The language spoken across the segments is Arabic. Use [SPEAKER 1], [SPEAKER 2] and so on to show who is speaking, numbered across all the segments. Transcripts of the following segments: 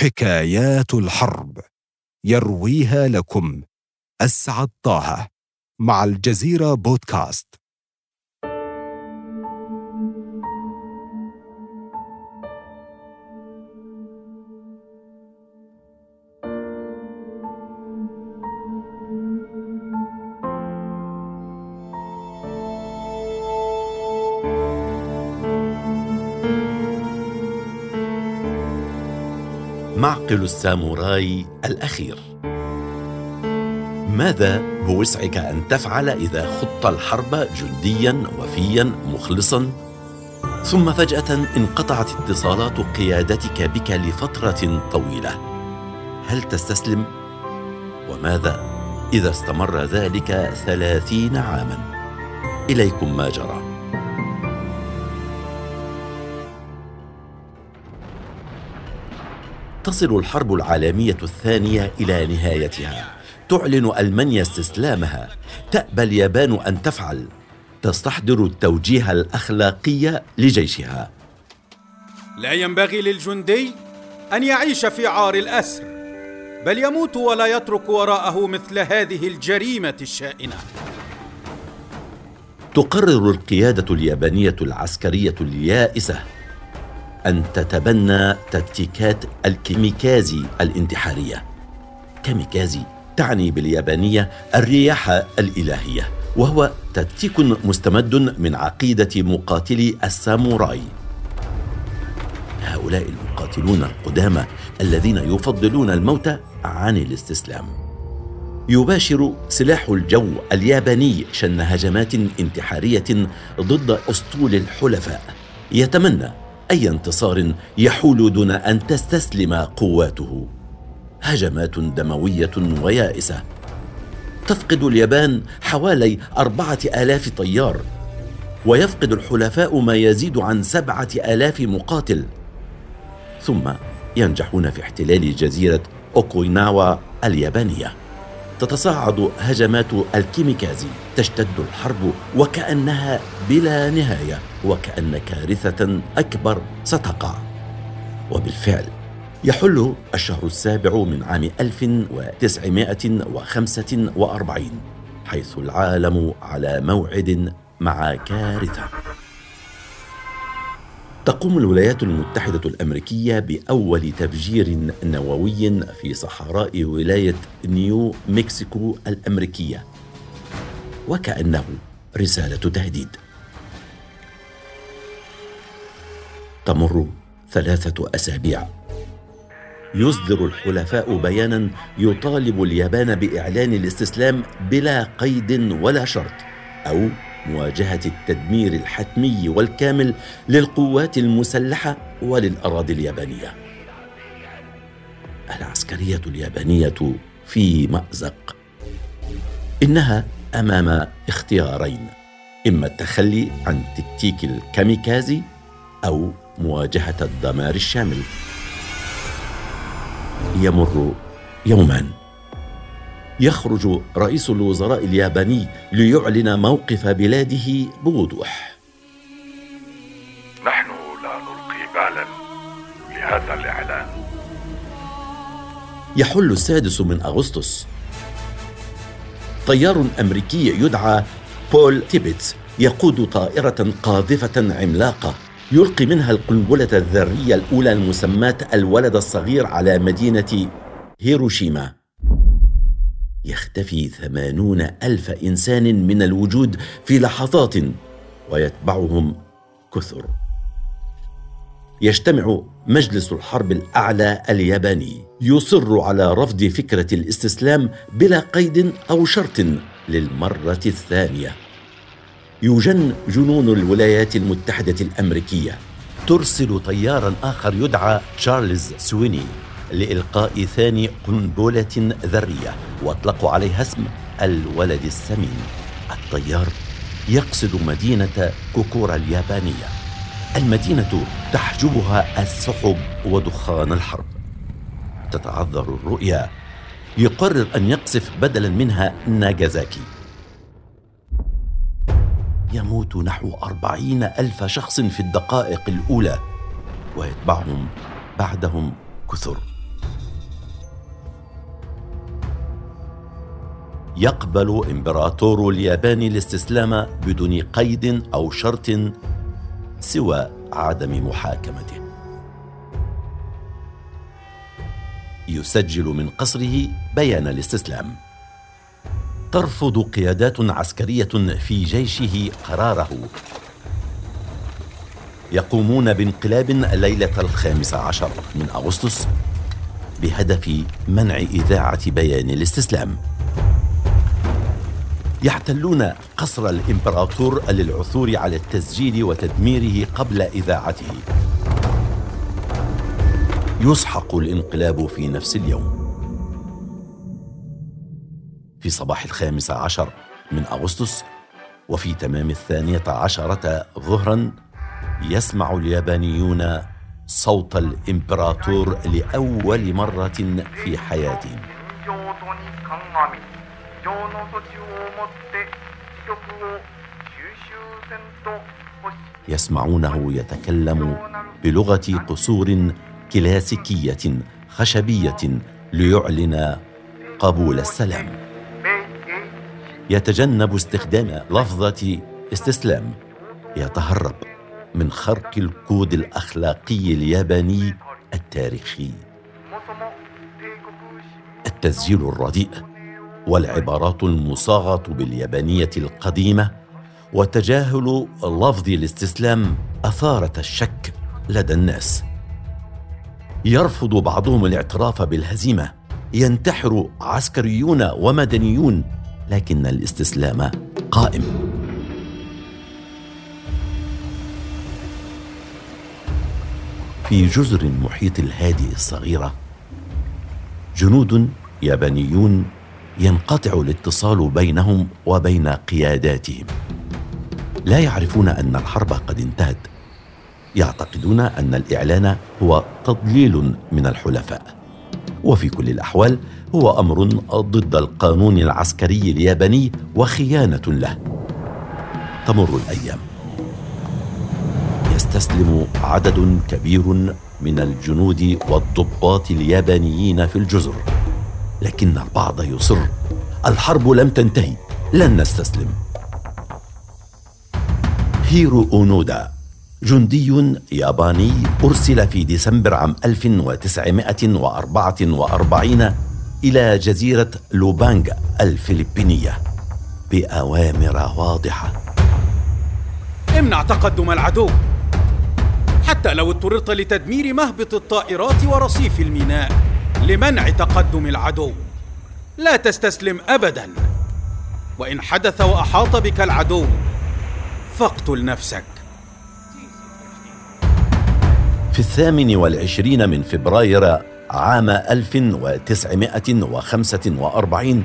[SPEAKER 1] حكايات الحرب. يرويها لكم. أسعد طه. مع الجزيرة بودكاست.
[SPEAKER 2] معقل الساموراي الأخير ماذا بوسعك أن تفعل إذا خضت الحرب جنديا وفيا مخلصا ثم فجأة انقطعت اتصالات قيادتك بك لفترة طويلة هل تستسلم؟ وماذا إذا استمر ذلك ثلاثين عاما؟ إليكم ما جرى تصل الحرب العالمية الثانية إلى نهايتها. تعلن ألمانيا استسلامها. تأبى اليابان أن تفعل. تستحضر التوجيه الأخلاقي لجيشها.
[SPEAKER 3] لا ينبغي للجندي أن يعيش في عار الأسر بل يموت ولا يترك وراءه مثل هذه الجريمة الشائنة.
[SPEAKER 2] تقرر القيادة اليابانية العسكرية اليائسة أن تتبنى تكتيكات الكيميكازي الانتحارية. كيميكازي تعني باليابانية الرياح الإلهية وهو تكتيك مستمد من عقيدة مقاتلي الساموراي. هؤلاء المقاتلون القدامى الذين يفضلون الموت عن الاستسلام. يباشر سلاح الجو الياباني شن هجمات انتحارية ضد أسطول الحلفاء. يتمنى أي انتصار يحول دون أن تستسلم قواته. هجمات دموية ويائسة. تفقد اليابان حوالي أربعة آلاف طيار. ويفقد الحلفاء ما يزيد عن سبعة آلاف مقاتل. ثم ينجحون في احتلال جزيرة أوكويناوا اليابانية. تتصاعد هجمات الكيميكازي تشتد الحرب وكأنها بلا نهاية وكأن كارثة أكبر ستقع. وبالفعل يحل الشهر السابع من عام 1945 حيث العالم على موعد مع كارثة. تقوم الولايات المتحدة الأمريكية بأول تفجير نووي في صحراء ولاية نيو مكسيكو الأمريكية وكأنه رسالة تهديد. تمر ثلاثة أسابيع. يصدر الحلفاء بيانا يطالب اليابان بإعلان الاستسلام بلا قيد ولا شرط أو مواجهة التدمير الحتمي والكامل للقوات المسلحة وللأراضي اليابانية. العسكرية اليابانية في مأزق. إنها أمام اختيارين إما التخلي عن تكتيك الكاميكازي أو مواجهة الدمار الشامل. يمر يومان. يخرج رئيس الوزراء الياباني ليعلن موقف بلاده بوضوح.
[SPEAKER 4] نحن لا نلقي بالا لهذا الإعلان.
[SPEAKER 2] يحل السادس من أغسطس. طيار أمريكي يدعى بول تيبيتس يقود طائرة قاذفة عملاقة يلقي منها القنبلة الذرية الأولى المسماة الولد الصغير على مدينة هيروشيما. يختفي ثمانون ألف إنسان من الوجود في لحظات ويتبعهم كثر. يجتمع مجلس الحرب الأعلى الياباني يصر على رفض فكرة الاستسلام بلا قيد أو شرط للمرة الثانية. يجن جنون الولايات المتحدة الأمريكية. ترسل طيارا آخر يدعى تشارلز سويني. لإلقاء ثاني قنبلة ذرية واطلقوا عليها اسم الولد السمين. الطيار يقصد مدينة كوكورا اليابانية. المدينة تحجبها السحب ودخان الحرب. تتعذر الرؤيا. يقرر أن يقصف بدلا منها ناجازاكي يموت نحو أربعين ألف شخص في الدقائق الأولى ويتبعهم بعدهم كثر. يقبل إمبراطور اليابان الاستسلام بدون قيد أو شرط سوى عدم محاكمته. يسجل من قصره بيان الاستسلام. ترفض قيادات عسكرية في جيشه قراره. يقومون بانقلاب ليلة الخامس عشر من أغسطس بهدف منع إذاعة بيان الاستسلام. يحتلون قصر الإمبراطور للعثور على التسجيل وتدميره قبل إذاعته. يسحق الانقلاب في نفس اليوم. في صباح الخامس عشر من أغسطس وفي تمام الثانية عشرة ظهرا يسمع اليابانيون صوت الإمبراطور لأول مرة في حياتهم. يسمعونه يتكلم بلغة قصور كلاسيكية خشبية ليعلن قبول السلام. يتجنب استخدام لفظة استسلام. يتهرب من خرق الكود الأخلاقي الياباني التاريخي. التسجيل الرديء والعبارات المصاغة باليابانية القديمة وتجاهل لفظ الاستسلام أثارت الشك لدى الناس. يرفض بعضهم الاعتراف بالهزيمة. ينتحر عسكريون ومدنيون لكن الاستسلام قائم. في جزر المحيط الهادئ الصغيرة جنود يابانيون ينقطع الاتصال بينهم وبين قياداتهم. لا يعرفون أن الحرب قد انتهت. يعتقدون أن الإعلان هو تضليل من الحلفاء. وفي كل الأحوال هو أمر ضد القانون العسكري الياباني وخيانة له. تمر الأيام. يستسلم عدد كبير من الجنود والضباط اليابانيين في الجزر. لكن البعض يصر. الحرب لم تنتهي. لن نستسلم. هيرو أونودا جندي ياباني أرسل في ديسمبر عام 1944 إلى جزيرة لوبانغ الفلبينية بأوامر واضحة.
[SPEAKER 3] امنع تقدم العدو حتى لو اضطررت لتدمير مهبط الطائرات ورصيف الميناء لمنع تقدم العدو. لا تستسلم ابدا. وإن حدث وأحاط بك العدو فاقتل نفسك
[SPEAKER 2] في الثامن والعشرين من فبراير عام 1945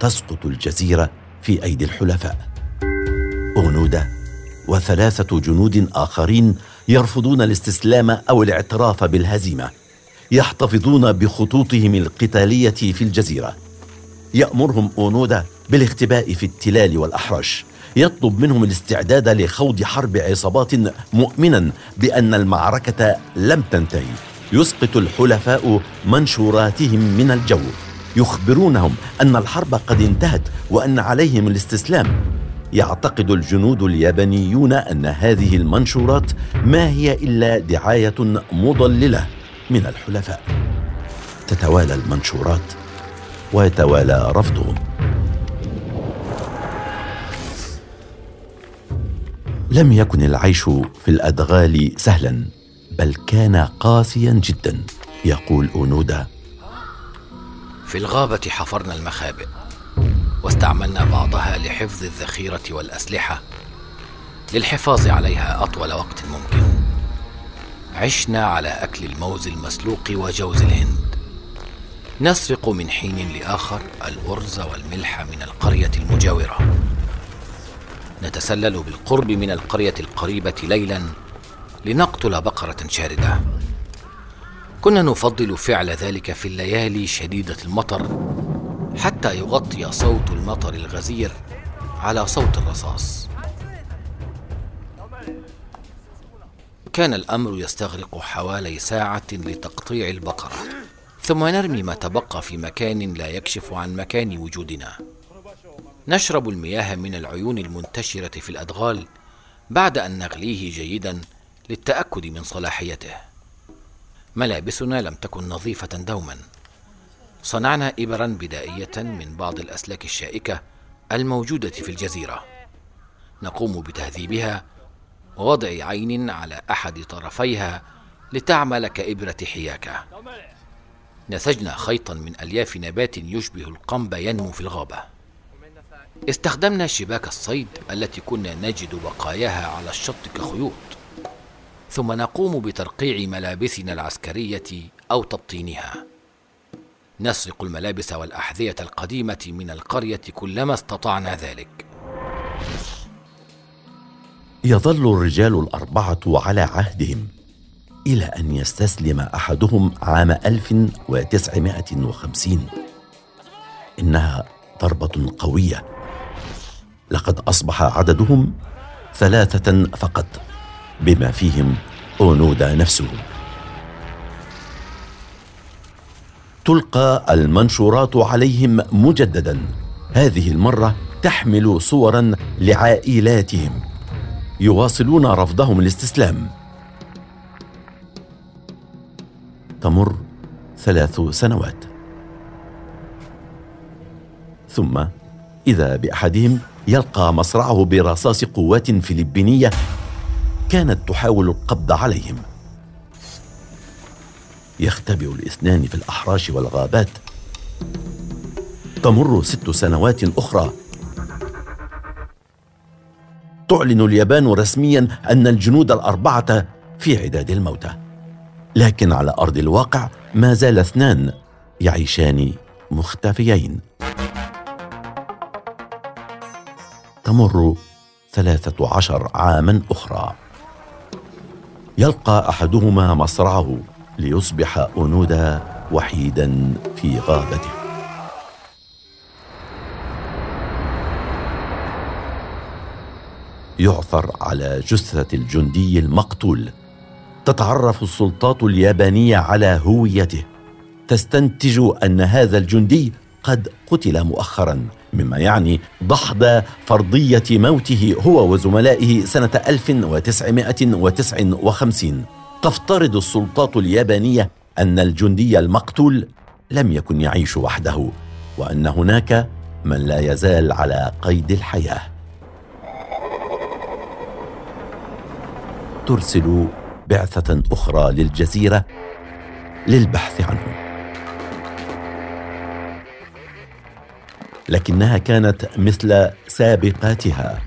[SPEAKER 2] تسقط الجزيرة في أيدي الحلفاء. أونودا وثلاثة جنود آخرين يرفضون الاستسلام أو الاعتراف بالهزيمة يحتفظون بخطوطهم القتالية في الجزيرة. يأمرهم أونودا بالاختباء في التلال والأحراش يطلب منهم الاستعداد لخوض حرب عصابات مؤمنا بأن المعركة لم تنتهي. يسقط الحلفاء منشوراتهم من الجو. يخبرونهم أن الحرب قد انتهت وأن عليهم الاستسلام. يعتقد الجنود اليابانيون أن هذه المنشورات ما هي إلا دعاية مضللة من الحلفاء. تتوالى المنشورات ويتوالى رفضهم. لم يكن العيش في الأدغال سهلا بل كان قاسيا جدا يقول أونودا.
[SPEAKER 5] في الغابة حفرنا المخابئ واستعملنا بعضها لحفظ الذخيرة والأسلحة للحفاظ عليها أطول وقت ممكن. عشنا على أكل الموز المسلوق وجوز الهند. نسرق من حين لآخر الأرز والملح من القرية المجاورة. نتسلل بالقرب من القرية القريبة ليلا لنقتل بقرة شاردة. كنا نفضل فعل ذلك في الليالي شديدة المطر حتى يغطي صوت المطر الغزير على صوت الرصاص. كان الأمر يستغرق حوالي ساعة لتقطيع البقرة ثم نرمي ما تبقى في مكان لا يكشف عن مكان وجودنا. نشرب المياه من العيون المنتشرة في الأدغال بعد أن نغليه جيدا للتأكد من صلاحيته. ملابسنا لم تكن نظيفة دوما. صنعنا إبرا بدائية من بعض الأسلاك الشائكة الموجودة في الجزيرة. نقوم بتهذيبها ووضع عين على أحد طرفيها لتعمل كإبرة حياكة. نسجنا خيطا من ألياف نبات يشبه القنب ينمو في الغابة. استخدمنا شباك الصيد التي كنا نجد بقاياها على الشط كخيوط. ثم نقوم بترقيع ملابسنا العسكرية أو تبطينها. نسرق الملابس والأحذية القديمة من القرية كلما استطعنا ذلك.
[SPEAKER 2] يظل الرجال الأربعة على عهدهم إلى أن يستسلم أحدهم عام 1950 إنها ضربة قوية لقد أصبح عددهم ثلاثة فقط بما فيهم أونودا نفسه. تلقى المنشورات عليهم مجددا. هذه المرة تحمل صورا لعائلاتهم يواصلون رفضهم الاستسلام. تمر ثلاث سنوات. ثم إذا بأحدهم يلقى مصرعه برصاص قوات فلبينية كانت تحاول القبض عليهم. يختبئ الاثنان في الأحراش والغابات. تمر ست سنوات أخرى. تعلن اليابان رسميا أن الجنود الأربعة في عداد الموتى. لكن على أرض الواقع ما زال اثنان يعيشان مختفيين. تمر ثلاثة عشر عاما أخرى. يلقى أحدهما مصرعه ليصبح اونودا وحيدا في غابته. يعثر على جثة الجندي المقتول. تتعرف السلطات اليابانية على هويته. تستنتج أن هذا الجندي قد قتل مؤخرا. مما يعني دحض فرضية موته هو وزملائه سنة 1959 تفترض السلطات اليابانية أن الجندي المقتول لم يكن يعيش وحده وأن هناك من لا يزال على قيد الحياة. ترسل بعثة أخرى للجزيرة للبحث عنه. لكنها كانت مثل سابقاتها.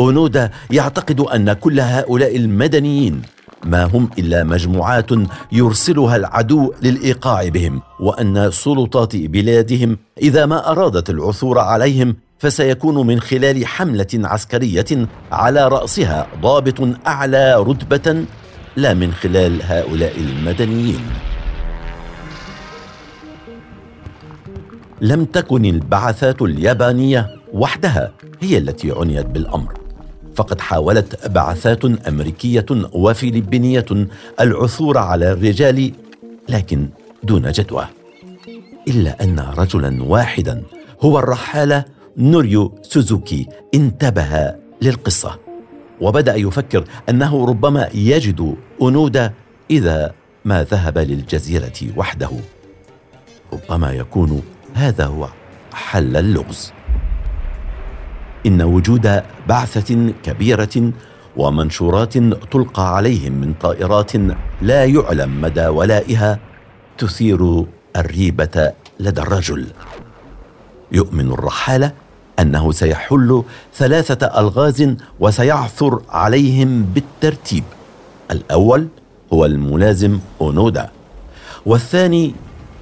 [SPEAKER 2] أونودا يعتقد أن كل هؤلاء المدنيين ما هم إلا مجموعات يرسلها العدو للإيقاع بهم وأن سلطات بلادهم إذا ما أرادت العثور عليهم فسيكون من خلال حملة عسكرية على رأسها ضابط أعلى رتبة لا من خلال هؤلاء المدنيين. لم تكن البعثات اليابانية وحدها هي التي عنيت بالأمر. فقد حاولت بعثات أمريكية وفلبينية العثور على الرجال لكن دون جدوى. إلا أن رجلا واحدا هو الرحاله نوريو سوزوكي انتبه للقصة. وبدأ يفكر أنه ربما يجد اونودا إذا ما ذهب للجزيرة وحده. ربما يكون هذا هو حل اللغز. إن وجود بعثة كبيرة ومنشورات تلقى عليهم من طائرات لا يعلم مدى ولائها تثير الريبة لدى الرجل. يؤمن الرحاله أنه سيحل ثلاثة ألغاز وسيعثر عليهم بالترتيب. الأول هو الملازم أونودا والثاني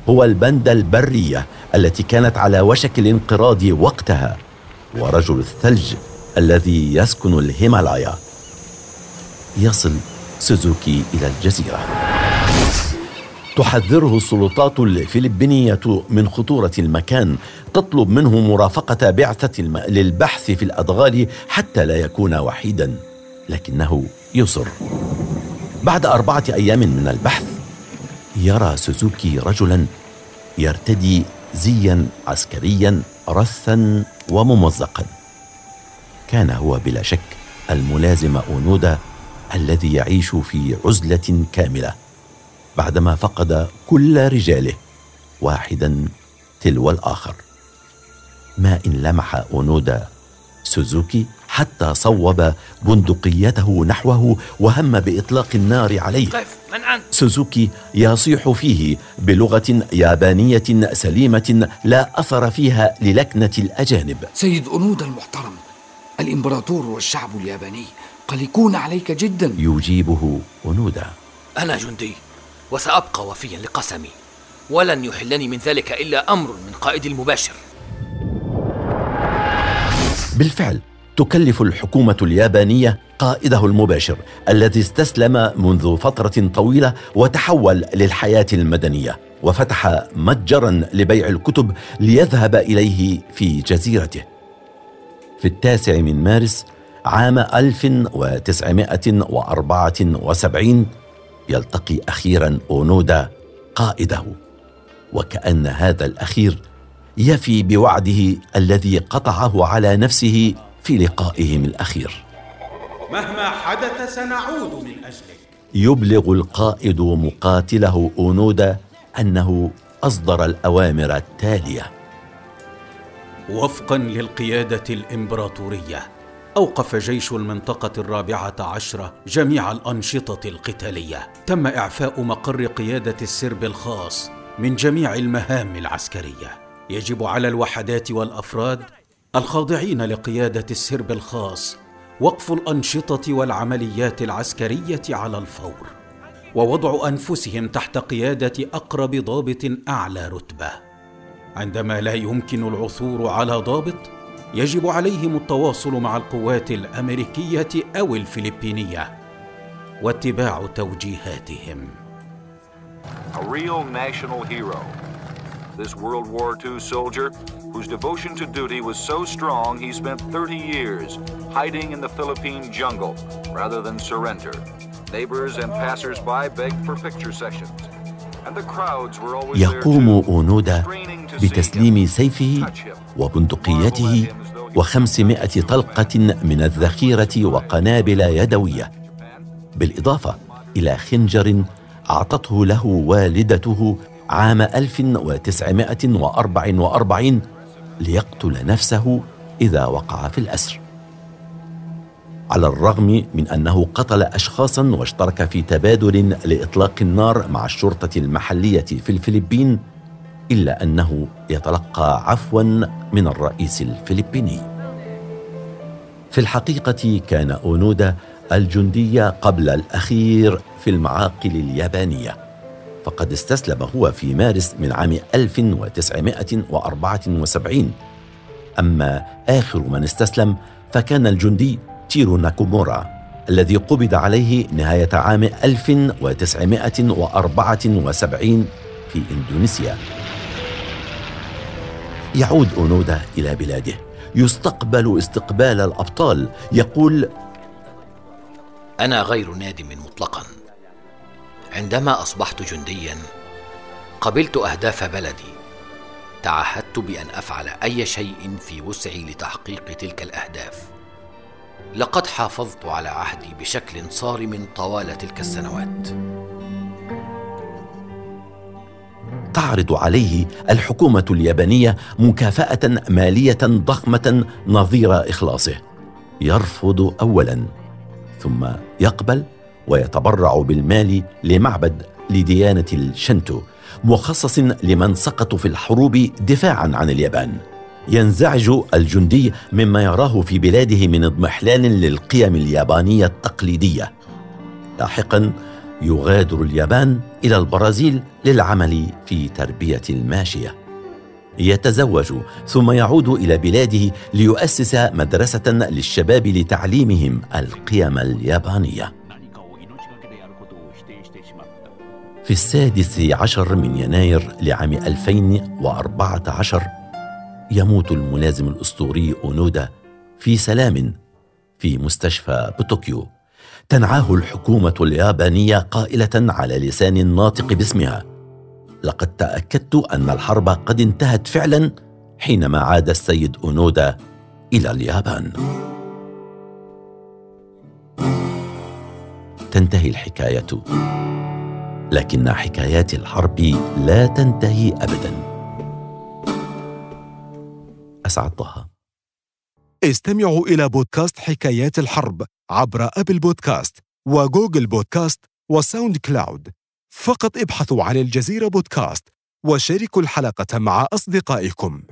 [SPEAKER 2] هو البندة البرية التي كانت على وشك الانقراض وقتها ورجل الثلج الذي يسكن الهيمالايا يصل سوزوكي إلى الجزيرة تحذره السلطات الفلبينية من خطورة المكان تطلب منه مرافقة بعثة. للبحث في الأدغال حتى لا يكون وحيدا لكنه يصر بعد أربعة أيام من البحث يرى سوزوكي رجلا يرتدي زيا عسكريا رثا وممزقا. كان هو بلا شك الملازم أونودا الذي يعيش في عزلة كاملة بعدما فقد كل رجاله واحدا تلو الآخر. ما إن لمح أونودا سوزوكي حتى صوب بندقيته نحوه وهم بإطلاق النار عليه.
[SPEAKER 5] قف من أنت؟
[SPEAKER 2] سوزوكي يصيح فيه بلغة يابانية سليمة لا أثر فيها للكنة الأجانب.
[SPEAKER 6] سيد أنودا المحترم الإمبراطور والشعب الياباني قلقون عليك جدا.
[SPEAKER 2] يجيبه اونودا
[SPEAKER 5] أنا جندي وسأبقى وفيا لقسمي ولن يحلني من ذلك إلا أمر من قائدي المباشر.
[SPEAKER 2] بالفعل تكلف الحكومة اليابانية قائده المباشر الذي استسلم منذ فترة طويلة وتحول للحياة المدنية وفتح متجرا لبيع الكتب ليذهب إليه في جزيرته. في التاسع من مارس عام 1974 يلتقي أخيرا أونودا قائده. وكأن هذا الأخير يفي بوعده الذي قطعه على نفسه في لقائهم الأخير.
[SPEAKER 3] مهما حدث سنعود من أجلك.
[SPEAKER 2] يبلغ القائد مقاتله اونودا أنه أصدر الأوامر التالية.
[SPEAKER 3] وفقا للقيادة الإمبراطورية أوقف جيش المنطقة الرابعة عشرة جميع الأنشطة القتالية. تم إعفاء مقر قيادة السرب الخاص من جميع المهام العسكرية. يجب على الوحدات والأفراد الخاضعين لقيادة السرب الخاص وقف الأنشطة والعمليات العسكرية على الفور ووضع أنفسهم تحت قيادة أقرب ضابط أعلى رتبة عندما لا يمكن العثور على ضابط يجب عليهم التواصل مع القوات الأمريكية أو الفلبينية واتباع توجيهاتهم
[SPEAKER 4] A real national hero. This World War II soldier, whose devotion to duty was so strong he spent 30 years hiding in the Philippine jungle rather than surrender. Neighbors and passers-by begged for picture sessions. And the crowds were always
[SPEAKER 2] يقوم
[SPEAKER 4] see
[SPEAKER 2] بتسليم سيفه وبندقيته وخمسمائة طلقة من الذخيرة وقنابل يدوية بالإضافة إلى خنجر أعطته له والدته عام 1944 ليقتل نفسه إذا وقع في الأسر. على الرغم من أنه قتل أشخاصا واشترك في تبادل لإطلاق النار مع الشرطة المحلية في الفلبين إلا أنه يتلقى عفوا من الرئيس الفلبيني. في الحقيقة كان أونودا الجندي قبل الأخير في المعاقل اليابانية. فقد استسلم هو في مارس من عام 1974 أما آخر من استسلم فكان الجندي تيرو ناكومورا الذي قبض عليه نهاية عام 1974 في إندونيسيا. يعود أونودا إلى بلاده. يستقبل استقبال الأبطال. يقول
[SPEAKER 5] أنا غير نادم مطلقا. عندما أصبحت جنديا قبلت أهداف بلدي. تعهدت بأن أفعل أي شيء في وسعي لتحقيق تلك الأهداف. لقد حافظت على عهدي بشكل صارم طوال تلك السنوات.
[SPEAKER 2] تعرض عليه الحكومة اليابانية مكافأة مالية ضخمة نظير إخلاصه. يرفض أولا ثم يقبل ويتبرع بالمال لمعبد لديانة الشنتو مخصص لمن سقطوا في الحروب دفاعا عن اليابان. ينزعج الجندي مما يراه في بلاده من اضمحلال للقيم اليابانية التقليدية. لاحقا يغادر اليابان إلى البرازيل للعمل في تربية الماشية. يتزوج ثم يعود إلى بلاده ليؤسس مدرسة للشباب لتعليمهم القيم اليابانية. في السادس عشر من يناير لعام 2014 يموت الملازم الأسطوري أونودا في سلام في مستشفى بطوكيو. تنعاه الحكومة اليابانية قائلة على لسان الناطق باسمها. لقد تأكدت أن الحرب قد انتهت فعلا حينما عاد السيد أونودا إلى اليابان. تنتهي الحكاية. لكن حكايات الحرب لا تنتهي أبدا. أسعد طه.
[SPEAKER 1] استمعوا إلى بودكاست حكايات الحرب عبر Apple Podcast و Google Podcast و SoundCloud. فقط ابحثوا عن الجزيرة بودكاست وشاركوا الحلقة مع أصدقائكم.